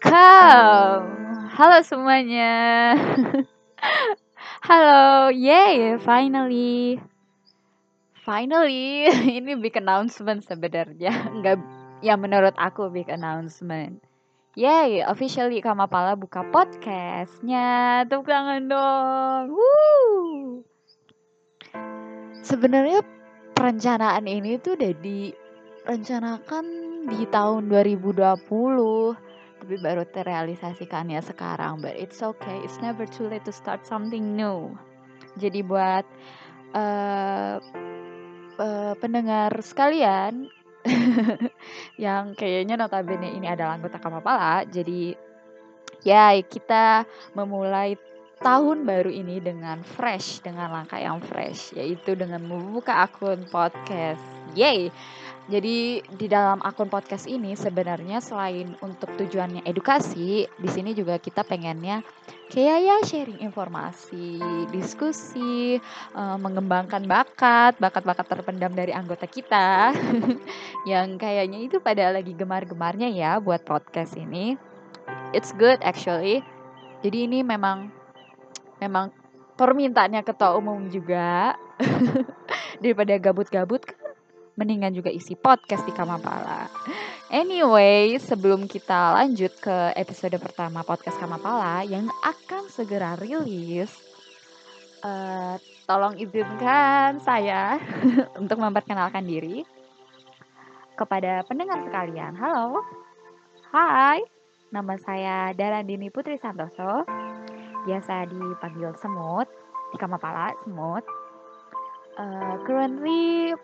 Welcome. Halo semuanya. Halo, yay, finally. Finally, ini big announcement sebenarnya. Enggak ya menurut aku big announcement. Yay, officially Kamapala buka podcastnya. Tepuk tangan dong. Woo. Sebenarnya perencanaan ini tuh udah direncanakan di tahun 2020 tapi baru terrealisasikannya sekarang but it's okay. It's never too late to start something new. Jadi buat uh, uh, pendengar sekalian yang kayaknya notabene ini adalah anggota Kamapala jadi ya kita memulai tahun baru ini dengan fresh dengan langkah yang fresh yaitu dengan membuka akun podcast. Yay jadi di dalam akun podcast ini sebenarnya selain untuk tujuannya edukasi, di sini juga kita pengennya kayak ya sharing informasi, diskusi, uh, mengembangkan bakat, bakat-bakat terpendam dari anggota kita yang kayaknya itu pada lagi gemar-gemarnya ya buat podcast ini. It's good actually. Jadi ini memang memang permintaannya ketua umum juga daripada gabut-gabut mendingan juga isi podcast di Kamapala. Anyway, sebelum kita lanjut ke episode pertama podcast Kamapala yang akan segera rilis, uh, tolong izinkan saya untuk memperkenalkan diri kepada pendengar sekalian. Halo, hai, nama saya Darandini Putri Santoso, biasa dipanggil Semut di Kamapala, Semut. Uh, currently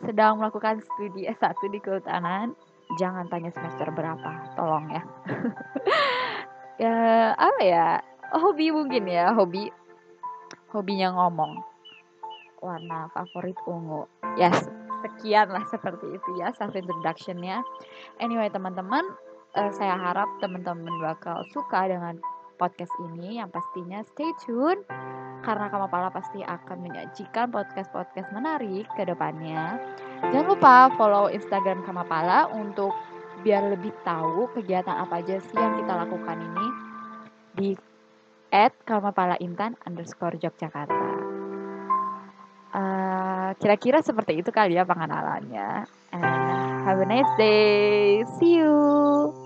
sedang melakukan studi S1 di kehutanan, jangan tanya semester berapa, tolong ya. ya, apa ya? Hobi mungkin ya, hobi. Hobinya ngomong. Warna favorit ungu. Ya, yes, sekian lah seperti itu ya self introductionnya. Anyway, teman-teman, uh, saya harap teman-teman bakal suka dengan podcast ini yang pastinya stay tune karena Kamapala pasti akan menyajikan podcast-podcast menarik ke depannya. Jangan lupa follow Instagram Kamapala untuk biar lebih tahu kegiatan apa aja sih yang kita lakukan ini di at Kamapala Intan underscore Yogyakarta. Uh, kira-kira seperti itu kali ya pengenalannya. And have a nice day. See you.